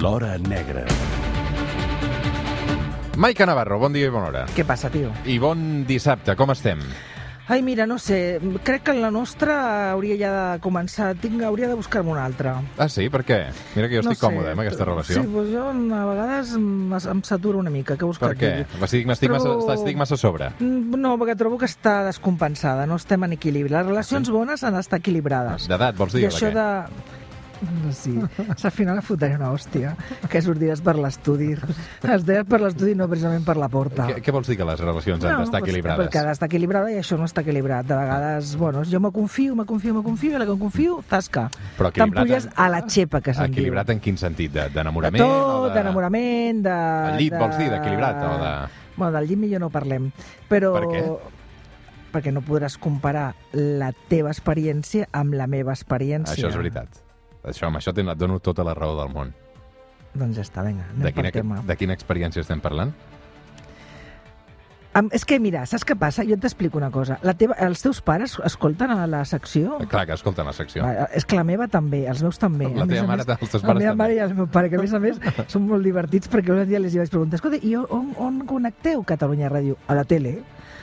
L'Hora Negra. Maica Navarro, bon dia i bona hora. Què passa, tio? I bon dissabte, com estem? Ai, mira, no sé, crec que la nostra hauria ja de començar, tinc, hauria de buscar-me una altra. Ah, sí? Per què? Mira que jo no estic còmode eh, amb aquesta relació. Sí, doncs jo a vegades em, saturo una mica. Què vols Per que què? Estic, estic, massa, estic massa a sobre. Mm, No, perquè trobo que està descompensada, no estem en equilibri. Les relacions bones han d'estar equilibrades. D'edat, vols dir? I o de això què? De... No, Sí, al final fotré una hòstia, que sortiràs per l'estudi. Es deia per l'estudi, no precisament per la porta. Què, què vols dir que les relacions han d'estar doncs, equilibrades? Perquè ha d'estar equilibrada i això no està equilibrat. De vegades, bueno, jo me confio, me confio, me confio, i la que em confio, tasca. Però T'empulles en- a la xepa, que se'n diu. Equilibrat en quin sentit? De- De D'enamorament? o tot, d'enamorament, de... El llit, de... vols dir, d'equilibrat, o de- Bueno, del llit millor no parlem. Però... Per què? Perquè no podràs comparar la teva experiència amb la meva experiència. Això és veritat. Això, amb això et dono tota la raó del món. Doncs ja està, vinga, anem De quina, per tema. de quina experiència estem parlant? Am- És que, mira, saps què passa? Jo t'explico una cosa. La teva, els teus pares escolten a la secció? Clar que escolten la secció. Va, és que la meva també, els meus també. La A teva a mare, més, els teus La pares meva també. mare i el meu pare, que a més a més són molt divertits perquè un dia les hi vaig preguntar escolta, i on, on connecteu Catalunya Ràdio? A la tele.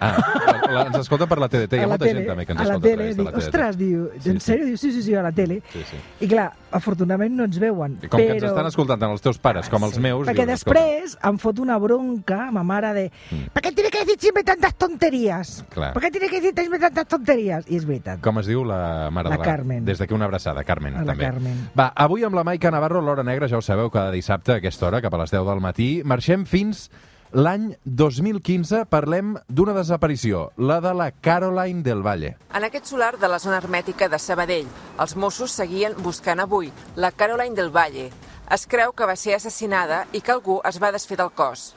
Ah, la, la, ens escolta per la TDT. Hi ha a molta tele, gent també que ens a la escolta a tele. Dic, la TDT. ostres, diu, Sí, en sí. sèrio? Diu, sí, sí, sí, a la tele. Sí, sí. I clar, afortunadament no ens veuen. I com però... que ens estan escoltant tant els teus pares com els meus... Perquè escolta, després em fot una bronca, ma mare, de Mm. ¿Por qué tiene que decir siempre tantas tonterías? Clar. ¿Por qué tiene que decir siempre tantas tonterías? I és veritat. Com es diu la mare La de la... Carmen. Des d'aquí una abraçada, Carmen, A la també. Carmen. Va, avui amb la Maica Navarro, l'Hora Negra, ja ho sabeu, cada dissabte a aquesta hora, cap a les 10 del matí, marxem fins l'any 2015, parlem d'una desaparició, la de la Caroline del Valle. En aquest solar de la zona hermètica de Sabadell, els Mossos seguien buscant avui la Caroline del Valle. Es creu que va ser assassinada i que algú es va desfer del cos.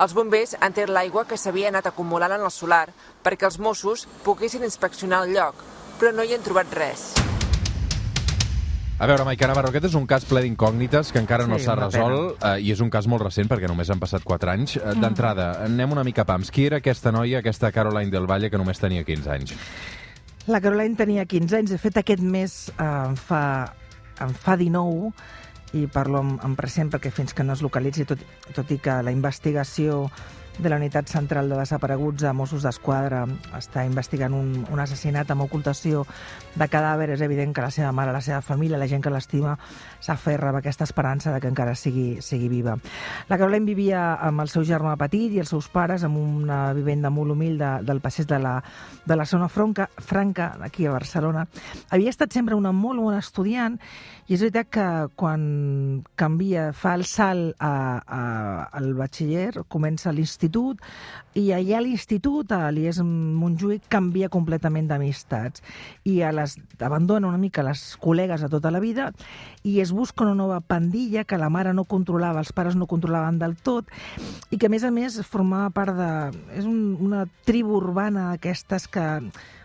Els bombers han tret l'aigua que s'havia anat acumulant en el solar perquè els Mossos poguessin inspeccionar el lloc, però no hi han trobat res. A veure, Maica Navarro, aquest és un cas ple d'incògnites que encara no Sí, s'ha una resolt eh, i és un cas molt recent perquè només han passat 4 anys. Mm. D'entrada, anem una mica pams. Qui era aquesta noia, aquesta Caroline del Valle, que només tenia 15 anys? La Caroline tenia 15 anys, de fet aquest mes eh, en, fa, en fa 19 i parlo en present perquè fins que no es localitzi, tot, tot i que la investigació de la Unitat Central de Desapareguts de Mossos d'Esquadra està investigant un, un assassinat amb ocultació de cadàver, és evident que la seva mare, la seva família, la gent que l'estima, s'aferra amb aquesta esperança de que encara sigui, sigui viva. La Caroline vivia amb el seu germà petit i els seus pares en una vivenda molt humil de, del passeig de la, de la zona franca, franca, aquí a Barcelona. Havia estat sempre una molt bona estudiant i és veritat que quan canvia, fa el salt a, a, al batxiller, comença l'institut i allà a l'institut, a l'IES Montjuïc, canvia completament d'amistats. I a les, abandona una mica les col·legues de tota la vida i es busca una nova pandilla que la mare no controlava, els pares no controlaven del tot i que a més a més formava part de... és un, una tribu urbana d'aquestes que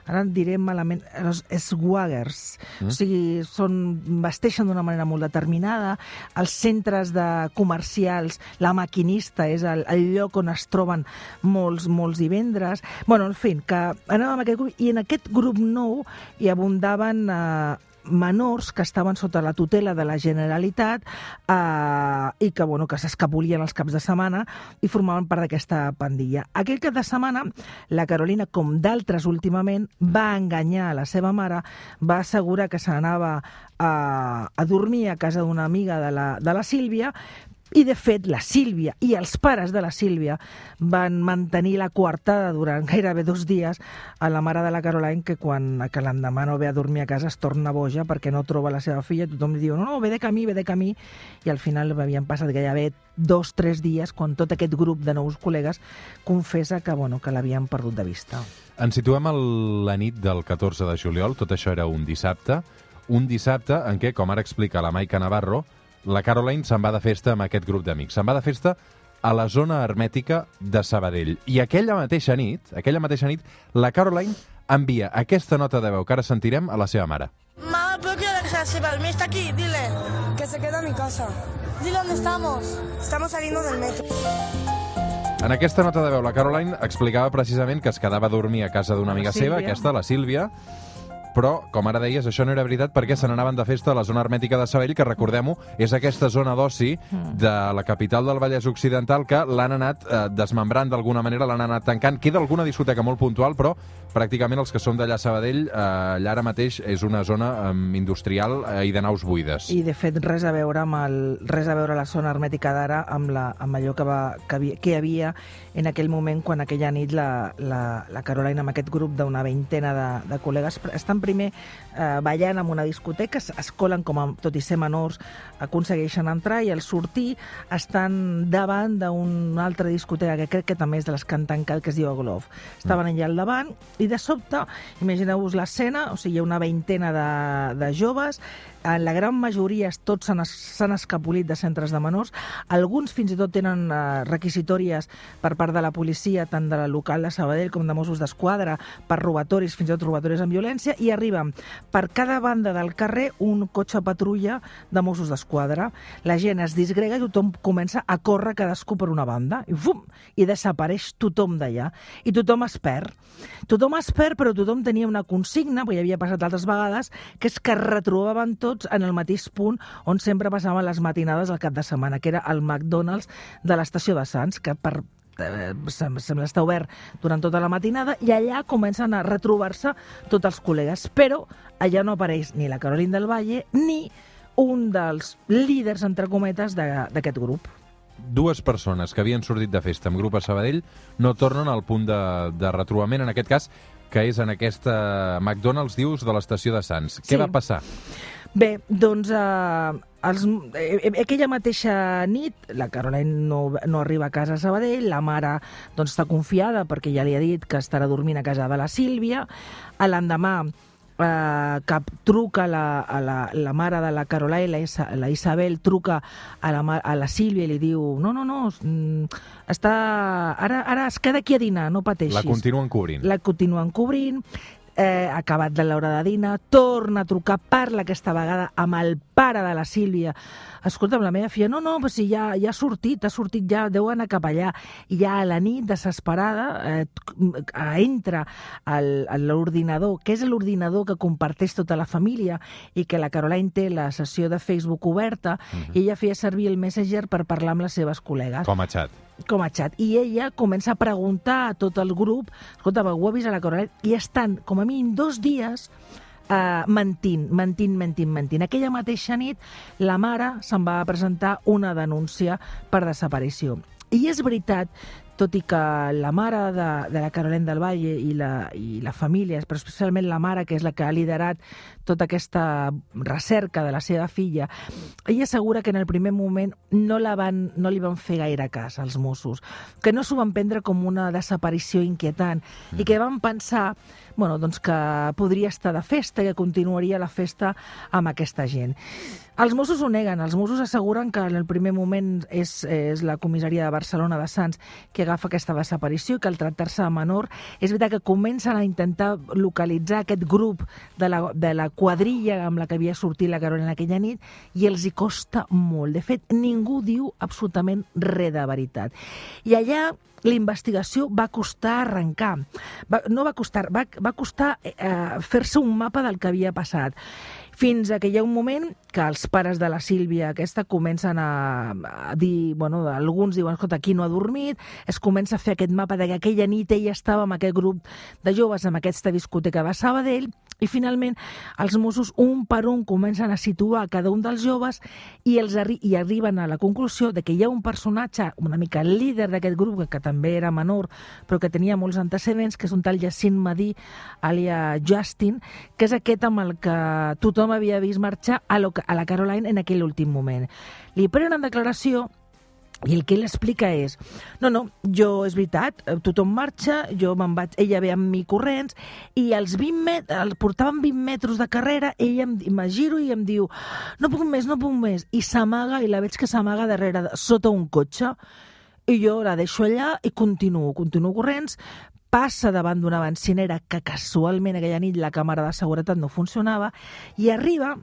ara en diré malament, els swaggers, mm. o sigui, són, vesteixen d'una manera molt determinada, els centres de comercials, la maquinista és el, el lloc on es troben molts, molts divendres, bueno, en fi, que anàvem amb aquest grup, i en aquest grup nou hi abundaven eh, menors que estaven sota la tutela de la Generalitat eh, i que, bueno, que s'escapolien els caps de setmana i formaven part d'aquesta pandilla. Aquell cap de setmana, la Carolina, com d'altres últimament, va enganyar a la seva mare, va assegurar que se n'anava a, a dormir a casa d'una amiga de la, de la Sílvia, i, de fet, la Sílvia i els pares de la Sílvia van mantenir la coartada durant gairebé dos dies a la mare de la Caroline que quan que l'endemà no ve a dormir a casa es torna boja perquè no troba la seva filla. Tothom li diu, no, no, ve de camí, ve de camí. I al final havien passat gairebé dos, tres dies quan tot aquest grup de nous col·legues confessa que, bueno, que l'havien perdut de vista. Ens situem a la nit del 14 de juliol, tot això era un dissabte, un dissabte en què, com ara explica la Maica Navarro, la Caroline se'n va de festa amb aquest grup d'amics. Se'n va de festa a la zona hermètica de Sabadell. I aquella mateixa nit, aquella mateixa nit, la Caroline envia aquesta nota de veu que ara sentirem a la seva mare. Mamá, ¿puedo quedar a Palmé? Está aquí, dile. Que se queda en mi casa. Dile dónde estamos. Estamos saliendo del metro. En aquesta nota de veu, la Caroline explicava precisament que es quedava a dormir a casa d'una amiga Sílvia. seva, aquesta, la Sílvia, però, com ara deies, això no era veritat perquè se n'anaven de festa a la zona hermètica de Sabell, que recordem-ho, és aquesta zona d'oci de la capital del Vallès Occidental que l'han anat eh, desmembrant d'alguna manera, l'han anat tancant. Queda alguna discoteca molt puntual, però pràcticament els que som d'allà a Sabadell, eh, allà ara mateix és una zona eh, industrial eh, i de naus buides. I, de fet, res a veure amb el, res a veure la zona hermètica d'ara amb, la, amb allò que, va, que, havia, que havia en aquell moment quan aquella nit la, la, la Carolina amb aquest grup d'una veintena de, de col·legues estan primer eh, ballant en una discoteca, es, es colen com a, tot i ser menors, aconsegueixen entrar i al sortir estan davant d'una altra discoteca que crec que també és de les que han tancat, que es diu Aglov. Estaven allà al davant i de sobte, imagineu-vos l'escena, o sigui, hi ha una veintena de, de joves, en la gran majoria tots s'han escapolit de centres de menors, alguns fins i tot tenen eh, requisitòries per part de la policia, tant de la local de Sabadell com de Mossos d'Esquadra, per robatoris, fins i tot robatoris amb violència, i arriben per cada banda del carrer un cotxe patrulla de Mossos d'Esquadra. La gent es disgrega i tothom comença a córrer cadascú per una banda, i fum, i desapareix tothom d'allà. I tothom es perd. Tothom es perd, però tothom tenia una consigna, perquè havia passat altres vegades, que és que es retrobaven tots en el mateix punt on sempre passaven les matinades al cap de setmana, que era el McDonald's de l'estació de Sants, que per sembla estar obert durant tota la matinada i allà comencen a retrobar-se tots els col·legues, però allà no apareix ni la Carolina del Valle ni un dels líders, entre cometes, de- d'aquest grup. Dues persones que havien sortit de festa amb grup a Sabadell no tornen al punt de, de retrobament, en aquest cas, que és en aquesta McDonald's, dius, de l'estació de Sants. Sí. Què va passar? Bé, doncs eh, els, eh, aquella mateixa nit la Caroline no, no arriba a casa a Sabadell, la mare doncs, està confiada perquè ja li ha dit que estarà dormint a casa de la Sílvia. L'endemà eh, que truca la, a la, la mare de la Caroline, la, Isa, la Isabel, truca a la, a la Sílvia i li diu no, no, no, mm, està, ara, ara es queda aquí a dinar, no pateixis. La continuen cobrint. La continuen cobrint, eh, acabat de l'hora de dinar, torna a trucar, parla aquesta vegada amb el pare de la Sílvia. Escolta'm, la meva filla, no, no, però si ja, ja ha sortit, ha sortit ja, deu anar cap allà. I ja a la nit, desesperada, eh, t- entra al- a l'ordinador, que és l'ordinador que comparteix tota la família i que la Caroline té la sessió de Facebook oberta, i ella feia servir el Messenger per parlar amb les seves col·legues Com a xat. com a xat. I ella comença a preguntar a tot el grup, escolta, ho ha vist a la Caroline? I estan, com a mínim, dos dies uh, mentint, mentint, mentint, mentint. Aquella mateixa nit, la mare se'n va presentar una denúncia per desaparició. I és veritat, tot i que la mare de, de la Carolina del Valle i la, i la família, però especialment la mare, que és la que ha liderat tota aquesta recerca de la seva filla, ella assegura que en el primer moment no, la van, no li van fer gaire cas als Mossos, que no s'ho van prendre com una desaparició inquietant i que van pensar bueno, doncs que podria estar de festa i que continuaria la festa amb aquesta gent. Els Mossos ho neguen, els Mossos asseguren que en el primer moment és, és la comissaria de Barcelona de Sants que agafa aquesta desaparició i que al tractar-se de menor és veritat que comencen a intentar localitzar aquest grup de la, de la quadrilla amb la que havia sortit la Carolina aquella nit i els hi costa molt. De fet, ningú diu absolutament res de veritat. I allà la investigació va costar arrencar. Va, no va costar, va, va costar eh, fer-se un mapa del que havia passat fins a que hi ha un moment que els pares de la Sílvia aquesta comencen a, a dir, bueno, alguns diuen, escolta, aquí no ha dormit, es comença a fer aquest mapa de que aquella nit ella estava amb aquest grup de joves, amb aquesta discoteca de Sabadell, i finalment els Mossos un per un comencen a situar cada un dels joves i, els arri i arriben a la conclusió de que hi ha un personatge una mica líder d'aquest grup, que, que també era menor, però que tenia molts antecedents, que és un tal Jacint Madí, alia Justin, que és aquest amb el que tothom havia vist marxar a, lo, a la Caroline en aquell últim moment. Li prenen declaració i el que ell explica és, no, no, jo, és veritat, eh, tothom marxa, jo me'n vaig, ella ve amb mi corrents, i als 20 met el, portaven 20 metres de carrera, ella em, me giro i em diu, no puc més, no puc més, i s'amaga, i la veig que s'amaga darrere, sota un cotxe, i jo la deixo allà i continuo, continuo corrents, passa davant d'una bencinera que casualment aquella nit la càmera de seguretat no funcionava i arriba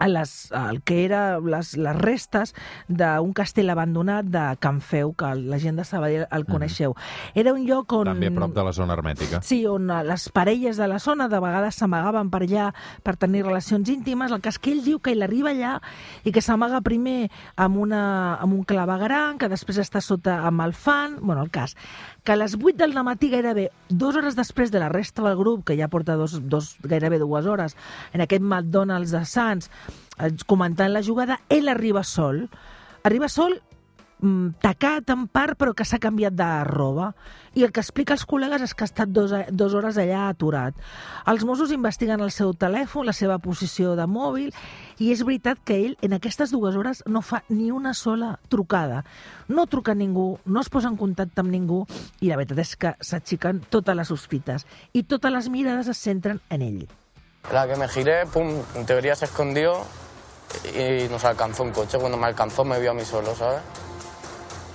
a les, el que era les, les restes d'un castell abandonat de Can Feu, que la gent de Sabadell el coneixeu. Era un lloc on... També a prop de la zona hermètica. Sí, on les parelles de la zona de vegades s'amagaven per allà per tenir relacions íntimes. El cas que ell diu que ell arriba allà i que s'amaga primer amb, una, amb un clavegaran, que després està sota amb el fan... Bueno, el cas que a les 8 del matí, gairebé dues hores després de la resta del grup, que ja porta dos, dos, gairebé dues hores, en aquest McDonald's de Sants, eh, comentant la jugada, ell arriba sol. Arriba sol tacat en part, però que s'ha canviat de roba. I el que explica als col·legues és que ha estat dos, dues hores allà aturat. Els Mossos investiguen el seu telèfon, la seva posició de mòbil, i és veritat que ell en aquestes dues hores no fa ni una sola trucada. No truca ningú, no es posa en contacte amb ningú, i la veritat és que s'aixequen totes les sospites. I totes les mirades es centren en ell. La que me giré, pum, en teoría se escondió nos alcanzó un coche. Cuando me alcanzó me vio a mí solo, ¿sabes?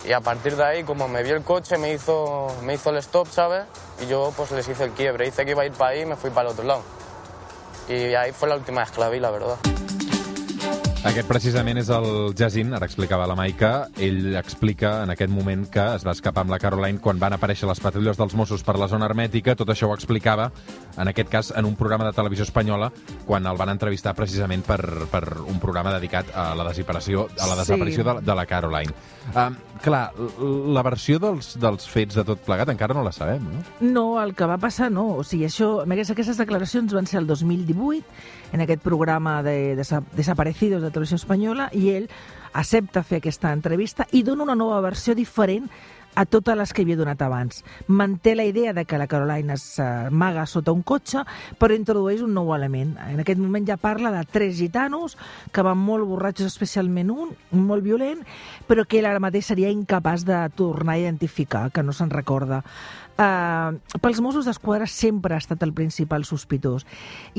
Y a partir de ahí, como me vio el coche, me hizo, me hizo el stop, ¿sabes? Y yo pues les hice el quiebre. Hice que iba a ir para ahí y me fui para el otro lado. Y ahí fue la última vi, la verdad. Aquest precisament és el Jacint, ara explicava la Maica. Ell explica en aquest moment que es va escapar amb la Caroline quan van aparèixer les patrulles dels Mossos per la zona hermètica. Tot això ho explicava, en aquest cas, en un programa de televisió espanyola, quan el van entrevistar precisament per, per un programa dedicat a la desaparició, a la desaparició Sí. de, de la Caroline. Um, clar, la versió dels, dels fets de tot plegat encara no la sabem, no? No, el que va passar no. O sigui, això, aquestes, aquestes declaracions van ser el 2018, en aquest programa de, de Desaparecidos de Televisió Espanyola, i ell accepta fer aquesta entrevista i dona una nova versió diferent a totes les que havia donat abans. Manté la idea de que la Carolina s'amaga sota un cotxe, però introdueix un nou element. En aquest moment ja parla de tres gitanos que van molt borratxos, especialment un, molt violent, però que ell ara mateix seria incapaç de tornar a identificar, que no se'n recorda. Uh, pels Mossos d'Esquadra sempre ha estat el principal sospitós.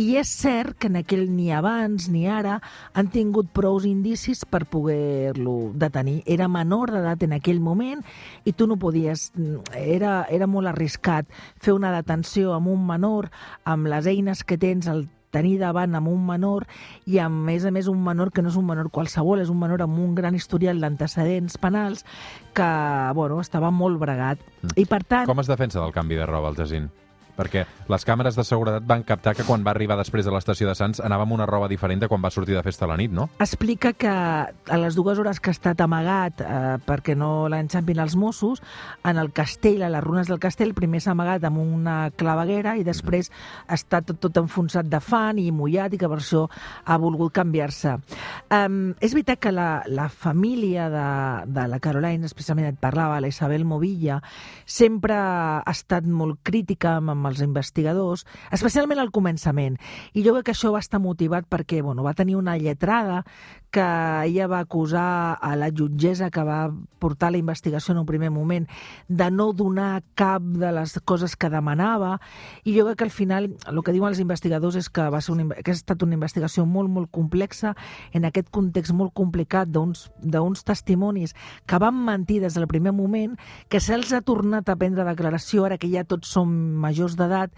I és cert que en aquell ni abans ni ara han tingut prous indicis per poder-lo detenir. Era menor d'edat en aquell moment i tu no podies... Era, era molt arriscat fer una detenció amb un menor, amb les eines que tens al tenir davant amb un menor i a més a més un menor que no és un menor qualsevol, és un menor amb un gran historial d'antecedents penals que, bueno, estava molt bregat. I per tant... Com es defensa del canvi de roba, el Jacint? Perquè les càmeres de seguretat van captar que quan va arribar després de l'estació de Sants anava amb una roba diferent de quan va sortir de festa a la nit, no? explica que a les dues hores que ha estat amagat eh, perquè no l'enxampin els Mossos, en el castell, a les runes del castell, primer s'ha amagat amb una claveguera i després està tot, tot enfonsat de fan i mullat i que per això ha volgut canviar-se. Um, és veritat que la, la família de, de la Caroline, especialment et parlava, la Isabel Movilla, sempre ha estat molt crítica amb, els investigadors, especialment al començament. I jo crec que això va estar motivat perquè bueno, va tenir una lletrada que ella va acusar a la jutgessa que va portar la investigació en un primer moment de no donar cap de les coses que demanava i jo crec que al final el que diuen els investigadors és que, va ser una, que ha estat una investigació molt, molt complexa en aquest context molt complicat d'uns testimonis que van mentir des del primer moment, que se'ls ha tornat a prendre declaració ara que ja tots som majors d'edat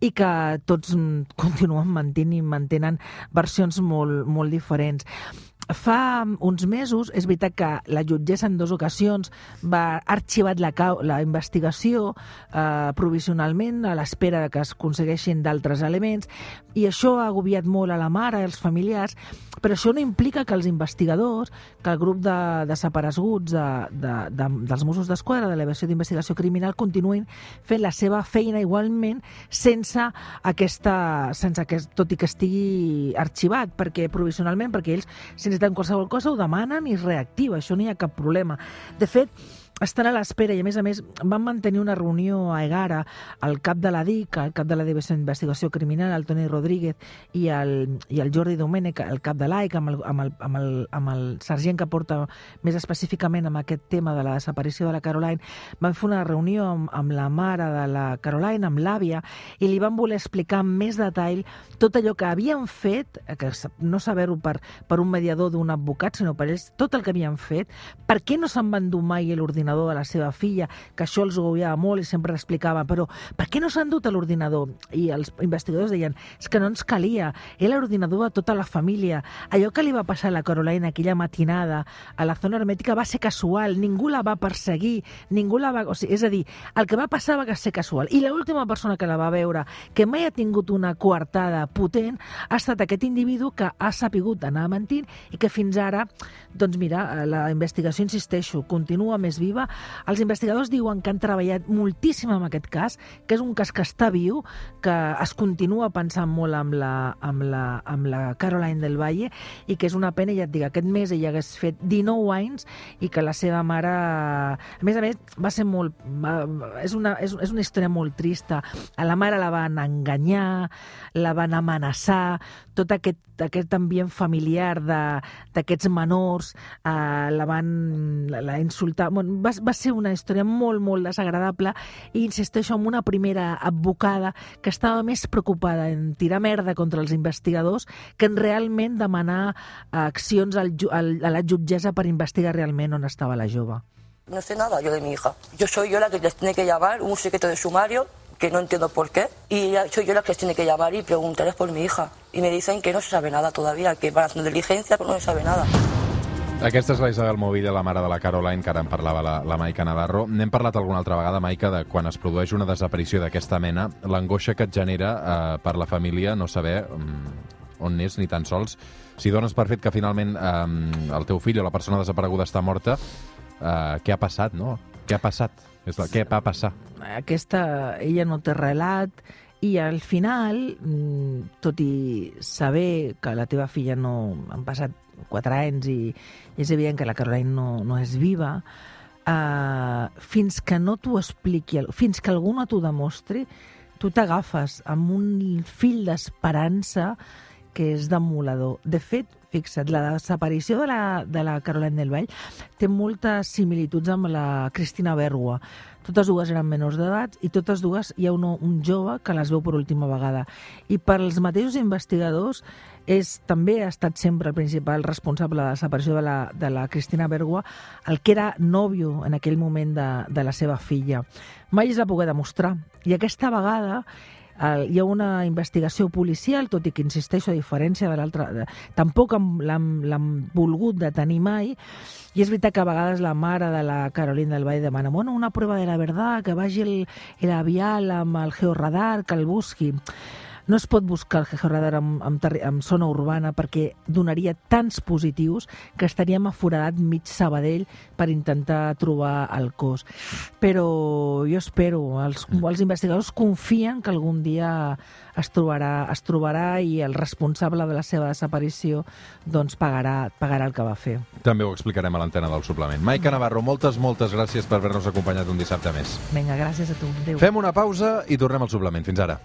i que tots continuen mentint i mantenen versions molt, molt diferents. Fa uns mesos, és veritat que la jutgessa en dues ocasions va arxivat la, la investigació eh, provisionalment a l'espera que es aconsegueixin d'altres elements i això ha agobiat molt a la mare als familiars, però això no implica que els investigadors, que el grup de desapareguts de, de, de, dels Mossos d'Esquadra, de l'Elevació d'Investigació Criminal, continuïn fent la seva feina igualment sense aquesta, sense que, tot i que estigui arxivat, perquè provisionalment, perquè ells, si necessiten qualsevol cosa, ho demanen i es reactiva, això no hi ha cap problema. De fet, estan a l'espera i, a més a més, van mantenir una reunió a Egara el cap de la DIC, el cap de la Divisió d'Investigació Criminal, el Toni Rodríguez, i el, i el Jordi Domènech, el cap de l'AIC, amb, el, amb, el, amb, el, amb el sergent que porta més específicament amb aquest tema de la desaparició de la Caroline, van fer una reunió amb, amb la mare de la Caroline, amb l'àvia, i li van voler explicar amb més detall tot allò que havien fet, que sa- no saber-ho per, per un mediador d'un advocat, sinó per ells, tot el que havien fet, per què no se'n van dur mai l'ordinador l'ordinador de la seva filla, que això els agobiava molt i sempre explicava, però per què no s'han dut a l'ordinador? I els investigadors deien, és que no ens calia, era l'ordinador de tota la família. Allò que li va passar a la Caroline aquella matinada a la zona hermètica va ser casual, ningú la va perseguir, ningú la va... O sigui, és a dir, el que va passar va ser casual. I l'última persona que la va veure, que mai ha tingut una coartada potent, ha estat aquest individu que ha sapigut anar mentint i que fins ara, doncs mira, la investigació, insisteixo, continua més viva. Els investigadors diuen que han treballat moltíssim amb aquest cas, que és un cas que està viu, que es continua pensant molt amb la, amb la, amb la Caroline del Valle i que és una pena, ja et dic, aquest mes ella hagués fet 19 anys i que la seva mare... A més a més, va ser molt... Va, és, una, és, és una història molt trista. A la mare la van enganyar, la van amenaçar, tot aquest, aquest ambient familiar d'aquests menors, eh, la van la, la insultar... Bueno, va, va ser una història molt, molt desagradable i insisteixo en una primera advocada que estava més preocupada en tirar merda contra els investigadors que en realment demanar accions al, al, a la jutgessa per investigar realment on estava la jove. No sé nada yo de mi hija. Yo soy yo la que les tiene que llamar, un secreto de sumario, que no entiendo por qué, y soy yo la que tiene que llamar y preguntarles por mi hija. Y me dicen que no se sabe nada todavía, que van haciendo diligencia, pero no se sabe nada. Aquesta és la Isabel Movilla, la mare de la Caroline, que ara en parlava la, la Maica Navarro. N'hem parlat alguna altra vegada, Maica, de quan es produeix una desaparició d'aquesta mena, l'angoixa que et genera eh, per la família no saber um, on és ni tan sols. Si dones per fet que finalment eh, el teu fill o la persona desapareguda està morta, eh, què ha passat, no? Què ha passat? És la, què va passar? Aquesta, ella no té relat i al final, mm, tot i saber que la teva filla no... Han passat quatre anys i, és evident que la Caroline no, no és viva, eh, fins que no t'ho expliqui, fins que algú no t'ho demostri, tu t'agafes amb un fill d'esperança que és demolador. De fet, fixa't, la desaparició de la, de la Caroline del Vall té moltes similituds amb la Cristina Bergua. Totes dues eren menors d'edat i totes dues hi ha un, un jove que les veu per última vegada. I per als mateixos investigadors és, també ha estat sempre el principal responsable de la desaparició de la, de la Cristina Bergua, el que era nòvio en aquell moment de, de la seva filla. Mai es va poder demostrar. I aquesta vegada el, hi ha una investigació policial, tot i que, insisteixo, a diferència de l'altra... Tampoc l'han volgut detenir mai, i és veritat que a vegades la mare de la Carolina del Vall demana bueno, una prova de la verdad, que vagi el, el amb el georradar, que el busqui. No es pot buscar el georradar amb, amb, amb zona urbana perquè donaria tants positius que estaríem aforadat mig Sabadell per intentar trobar el cos. Però jo espero, els, els investigadors confien que algun dia es trobarà, es trobarà i el responsable de la seva desaparició doncs pagarà, pagarà el que va fer. També ho explicarem a l'antena del suplement. Maica Navarro, moltes, moltes gràcies per haver-nos acompanyat un dissabte més. Vinga, gràcies a tu. Adéu. Fem una pausa i tornem al suplement. Fins ara.